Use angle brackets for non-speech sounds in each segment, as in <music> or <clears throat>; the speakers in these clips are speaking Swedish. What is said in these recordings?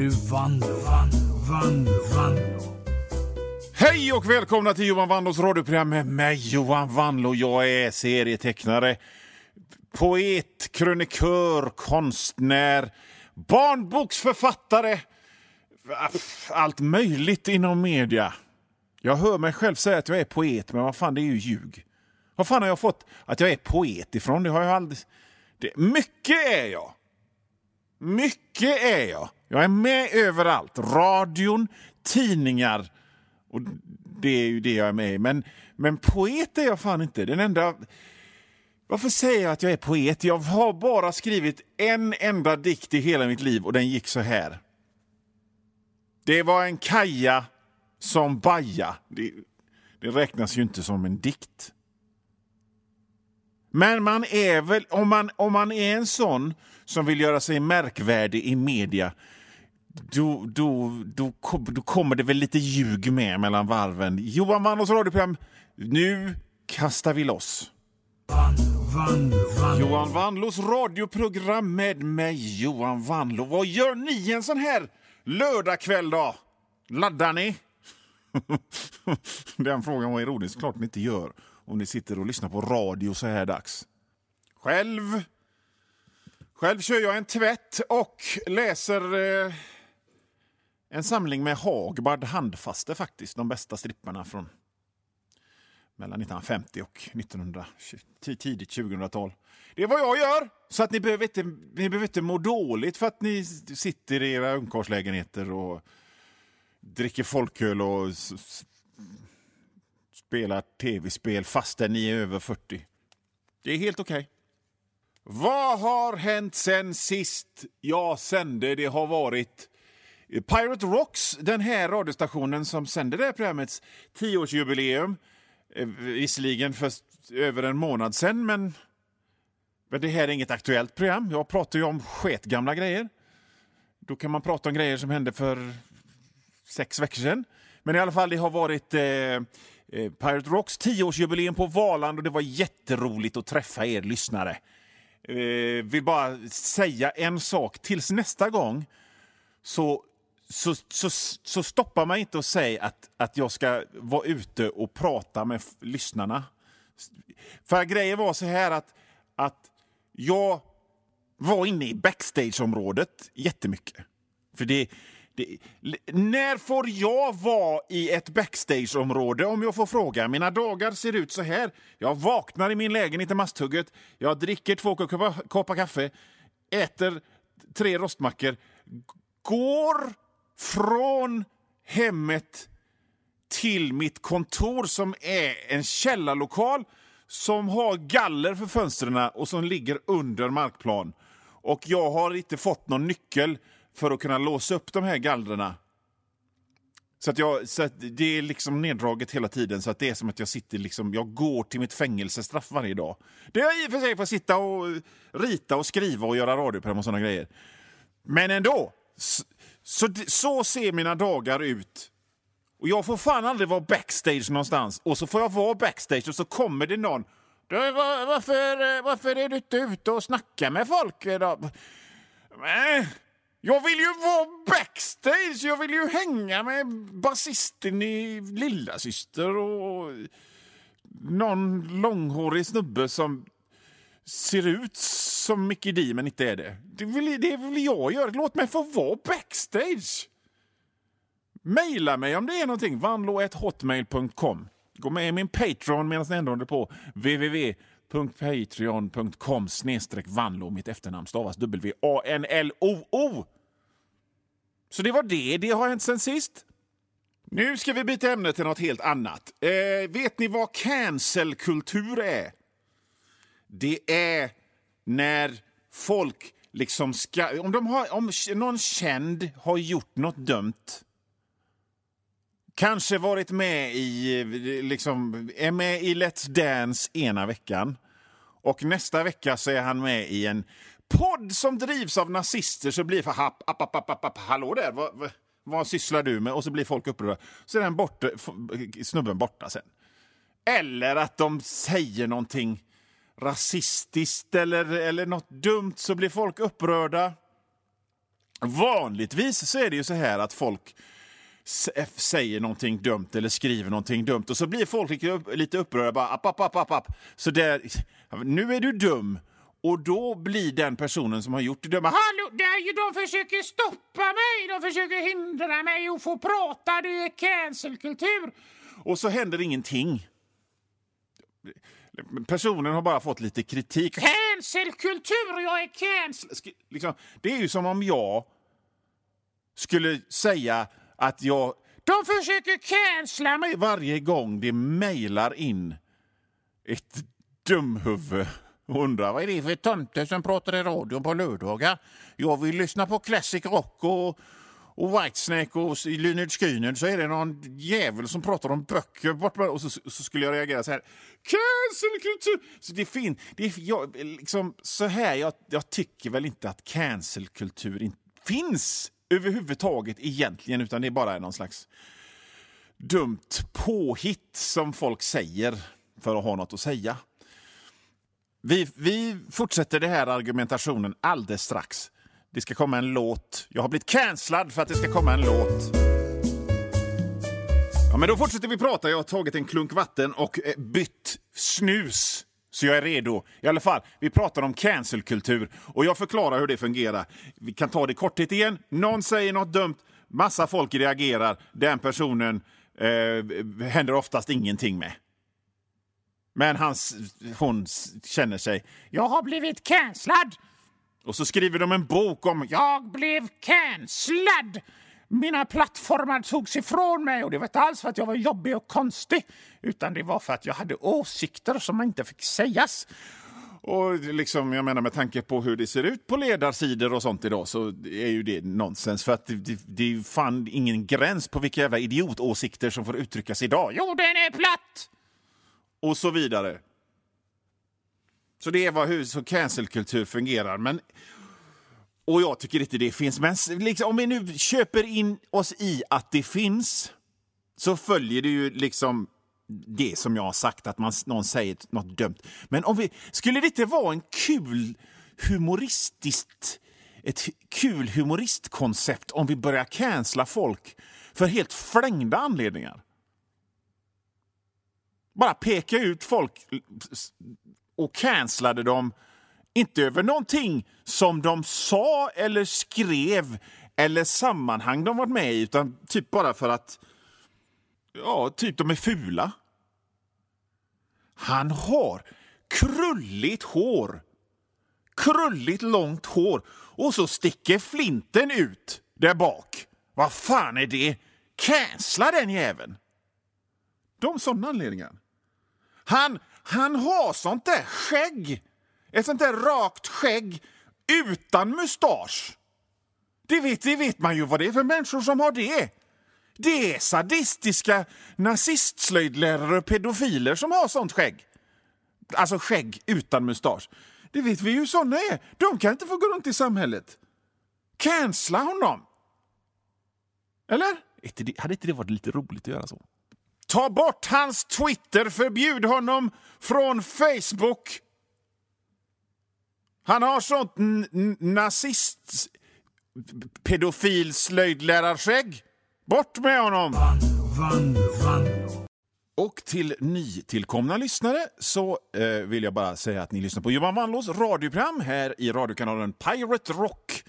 nu Vanlo, Vanlo, Vanlo, Vanlo. Hej och välkomna till Johan Wanlos radioprogram med mig Johan Wanlo. Jag är serietecknare, poet, krönikör, konstnär, barnboksförfattare. Allt möjligt inom media. Jag hör mig själv säga att jag är poet, men vad fan, det är ju ljug. Vad fan har jag fått att jag är poet ifrån? Det har jag aldrig... Det... Mycket är jag. Mycket är jag. Jag är med överallt. Radion, tidningar. Och det är ju det jag är med i. Men, men poet är jag fan inte. Den enda... Varför säger jag att jag är poet? Jag har bara skrivit en enda dikt i hela mitt liv och den gick så här. Det var en kaja som baja. Det, det räknas ju inte som en dikt. Men man är väl, om man, om man är en sån som vill göra sig märkvärdig i media då, då, då, då kommer det väl lite ljug med mellan varven. Johan Wannås radioprogram. Nu kastar vi loss. Johan Wannlås radioprogram med mig, Johan Wannlå. Vad gör ni en sån här lördagkväll då? Laddar ni? <laughs> Den frågan var ironisk. Klart ni inte gör om ni sitter och lyssnar på radio så här dags. Själv själv kör jag en tvätt och läser eh, en samling med Hagbard handfaste faktiskt. De bästa stripparna från mellan 1950 och 1900, tidigt 2000-tal. Det är vad jag gör, så att ni behöver, inte, ni behöver inte må dåligt för att ni sitter i era ungkarlslägenheter och dricker folköl och spelar tv-spel fastän ni är över 40. Det är helt okej. Okay. Vad har hänt sen sist jag sände? Det har varit Pirate Rocks, den här radiostationen som sände det här programmets tioårsjubileum. Eh, visserligen för över en månad sen, men, men det här är inget aktuellt program. Jag pratar ju om sketgamla grejer. Då kan man prata om grejer som hände för sex veckor sedan. Men i alla fall, det har varit eh, eh Pirate Rocks tioårsjubileum på Valand och det var jätteroligt att träffa er lyssnare. Eh, vill bara säga en sak. Tills nästa gång så så, så, så stoppa mig inte och säg att, att jag ska vara ute och prata med lyssnarna. För grejen var så här att, att jag var inne i backstageområdet jättemycket. För det, det, när får jag vara i ett backstageområde om jag får fråga? Mina dagar ser ut så här. Jag vaknar i min lägenhet i Masthugget, jag dricker två koppar kaffe, äter tre rostmackor, går från hemmet till mitt kontor som är en källarlokal som har galler för fönstren och som ligger under markplan. Och jag har inte fått någon nyckel för att kunna låsa upp de här gallrarna. Så, att jag, så att det är liksom neddraget hela tiden, så att det är som att jag sitter liksom, jag går till mitt fängelsestraff varje dag. Det är i och för sig för att sitta och rita och skriva och göra radioprogram och sådana grejer. Men ändå! Så, så ser mina dagar ut. Och Jag får fan aldrig vara backstage någonstans. Och så får jag vara backstage och så kommer det någon. Varför, eh, varför är du inte ute och snackar med folk idag? Äh. Jag vill ju vara backstage. Jag vill ju hänga med basisten i Lillasyster och någon långhårig snubbe som ser ut som Mickey D men inte är det. Det vill, det vill jag göra. Låt mig få vara backstage. Maila mig om det är någonting. vanlo.hotmail.com. Gå med i min Patreon medan ni ändå håller på patreon.com snedstreck vanlo. Mitt efternamn stavas W-A-N-L-O-O. Så det var det. Det har hänt sen sist. Nu ska vi byta ämne till något helt annat. Eh, vet ni vad cancelkultur är? Det är när folk liksom ska... Om, de har, om någon känd har gjort något dumt kanske varit med i, liksom, är med i Let's Dance ena veckan och nästa vecka så är han med i en podd som drivs av nazister så blir för app, app, app, app, app, hallå där, vad, vad, vad sysslar du med? Och så blir folk upprörda. Så är den borta, snubben borta sen. Eller att de säger någonting rasistiskt eller, eller något dumt så blir folk upprörda. Vanligtvis så är det ju så här att folk säger någonting dumt eller skriver någonting dumt och så blir folk lite upprörda. Bara, app, app, app, app, app. Så där, nu är du dum. Och då blir den personen som har gjort det dumma... Hallå, de försöker stoppa mig! De försöker hindra mig att få prata. Det är cancelkultur. Och så händer ingenting. Personen har bara fått lite kritik. Cancelkultur! Jag är cancel... Liksom, det är ju som om jag skulle säga att jag... De försöker cancella mig! Varje gång det mejlar in ett dumhuvud och undrar vad är det för tomte som pratar i radion på lördagar. Jag vill lyssna på classic rock och, och Whitesnake och Lynyrd Skynyrd så är det någon jävel som pratar om böcker. Och så, så skulle jag reagera så här. Cancelkultur! Så det är fint. Det är, jag, liksom, så här, jag, jag tycker väl inte att cancelkultur finns överhuvudtaget egentligen, utan det är bara någon slags dumt påhitt som folk säger för att ha något att säga. Vi, vi fortsätter den här argumentationen alldeles strax. Det ska komma en låt. Jag har blivit cancellad för att det ska komma en låt. Ja, men då fortsätter vi prata. Jag har tagit en klunk vatten och eh, bytt snus. Så jag är redo. I alla fall, vi pratar om cancelkultur och jag förklarar hur det fungerar. Vi kan ta det i korthet igen. Någon säger något dumt, massa folk reagerar. Den personen eh, händer oftast ingenting med. Men hans, hon känner sig... Jag har blivit cancellad! Och så skriver de en bok om... Jag blev cancellad! Mina plattformar togs ifrån mig och det var inte alls för att jag var jobbig och konstig utan det var för att jag hade åsikter som inte fick sägas. Och liksom, jag menar med tanke på hur det ser ut på ledarsidor och sånt idag så är ju det nonsens. För att det, det, det är fan ingen gräns på vilka jävla idiotåsikter som får uttryckas idag. Jorden är platt! Och så vidare. Så det är vad hur så cancelkultur fungerar. Men och jag tycker inte det finns. Men liksom, om vi nu köper in oss i att det finns så följer det ju liksom det som jag har sagt, att man, någon säger något dumt. Men om vi, skulle det inte vara en kul humoristiskt ett kul humoristkoncept om vi börjar cancella folk för helt flängda anledningar? Bara peka ut folk och cancellade dem inte över någonting som de sa eller skrev eller sammanhang de varit med i, utan typ bara för att ja, typ de är fula. Han har krulligt hår. Krulligt långt hår. Och så sticker flinten ut där bak. Vad fan är det? Cancella den jäveln! De sådana anledningar. Han, han har sånt där skägg ett sånt där rakt skägg utan mustasch. Det vet, det vet man ju vad det är för människor som har det. Det är sadistiska nazistslöjdlärare och pedofiler som har sånt skägg. Alltså skägg utan mustasch. Det vet vi ju såna är. De kan inte få gå runt i samhället. Cancella honom! Eller? Hade inte det varit lite roligt att göra så? Ta bort hans Twitter, förbjud honom från Facebook han har sånt nazist pedofil slöjdlärarskägg. Bort med honom! Och till nytillkomna lyssnare så eh, vill jag bara säga att ni lyssnar på Johan Wannlås radioprogram här i radiokanalen Pirate Rock.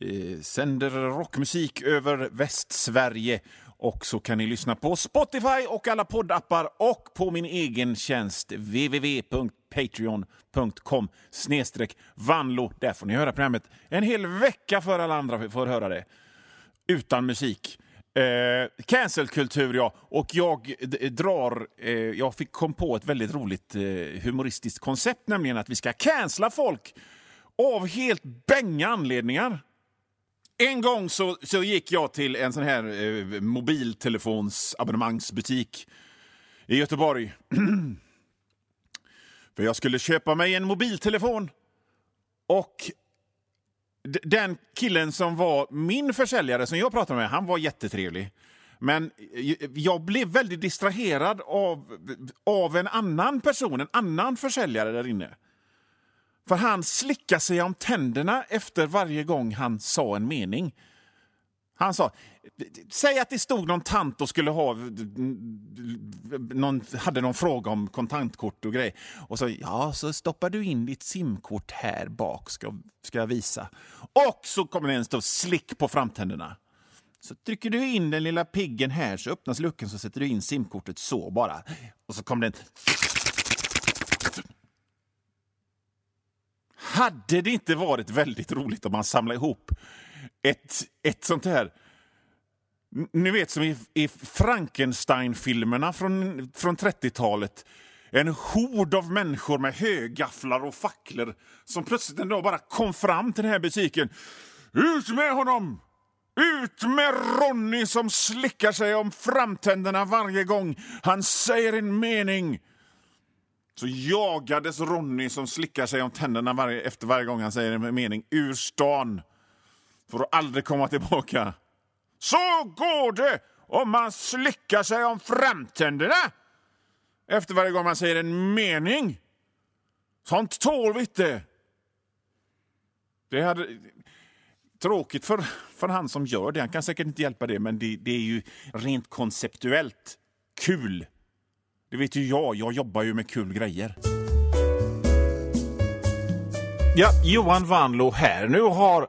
Eh, sänder rockmusik över Västsverige. Och så kan ni lyssna på Spotify och alla poddappar och på min egen tjänst patreon.com snedstreck vanlo. Där får ni höra programmet en hel vecka för alla andra får höra det. Utan musik. Eh, Cancelkultur, ja. Och jag drar... Eh, jag fick kom på ett väldigt roligt eh, humoristiskt koncept, nämligen att vi ska cancella folk av helt bänga anledningar. En gång så, så gick jag till en sån här eh, mobiltelefonsabonnemangsbutik i Göteborg. <clears throat> För jag skulle köpa mig en mobiltelefon. Och den killen som var min försäljare, som jag pratade med, han var jättetrevlig. Men jag blev väldigt distraherad av, av en annan person, en annan försäljare där inne. För han slickade sig om tänderna efter varje gång han sa en mening. Han sa, säg att det stod någon tant och skulle ha någon, hade någon fråga om kontantkort och grej. Och så, ja, så stoppar du in ditt simkort här bak, ska, ska jag visa. Och så kommer det en stor slick på framtänderna. Så trycker du in den lilla piggen här så öppnas luckan så sätter du in simkortet så bara. Och så kommer den... Hade det inte varit väldigt roligt om man samlade ihop ett, ett sånt här... Ni vet som i, i Frankenstein-filmerna från, från 30-talet. En hord av människor med högafflar och facklor som plötsligt en dag bara kom fram till den här butiken. Ut med honom! Ut med Ronny som slickar sig om framtänderna varje gång han säger en mening. Så jagades Ronny som slickar sig om tänderna varje, efter varje gång han säger en mening ur stan för att aldrig komma tillbaka. Så går det om man slickar sig om framtänderna efter varje gång man säger en mening. Sånt tål vi inte. Det hade... Tråkigt för, för han som gör det. Han kan säkert inte hjälpa det, men det, det är ju rent konceptuellt kul. Det vet ju jag. Jag jobbar ju med kul grejer. Ja, Johan Vanlo här. Nu har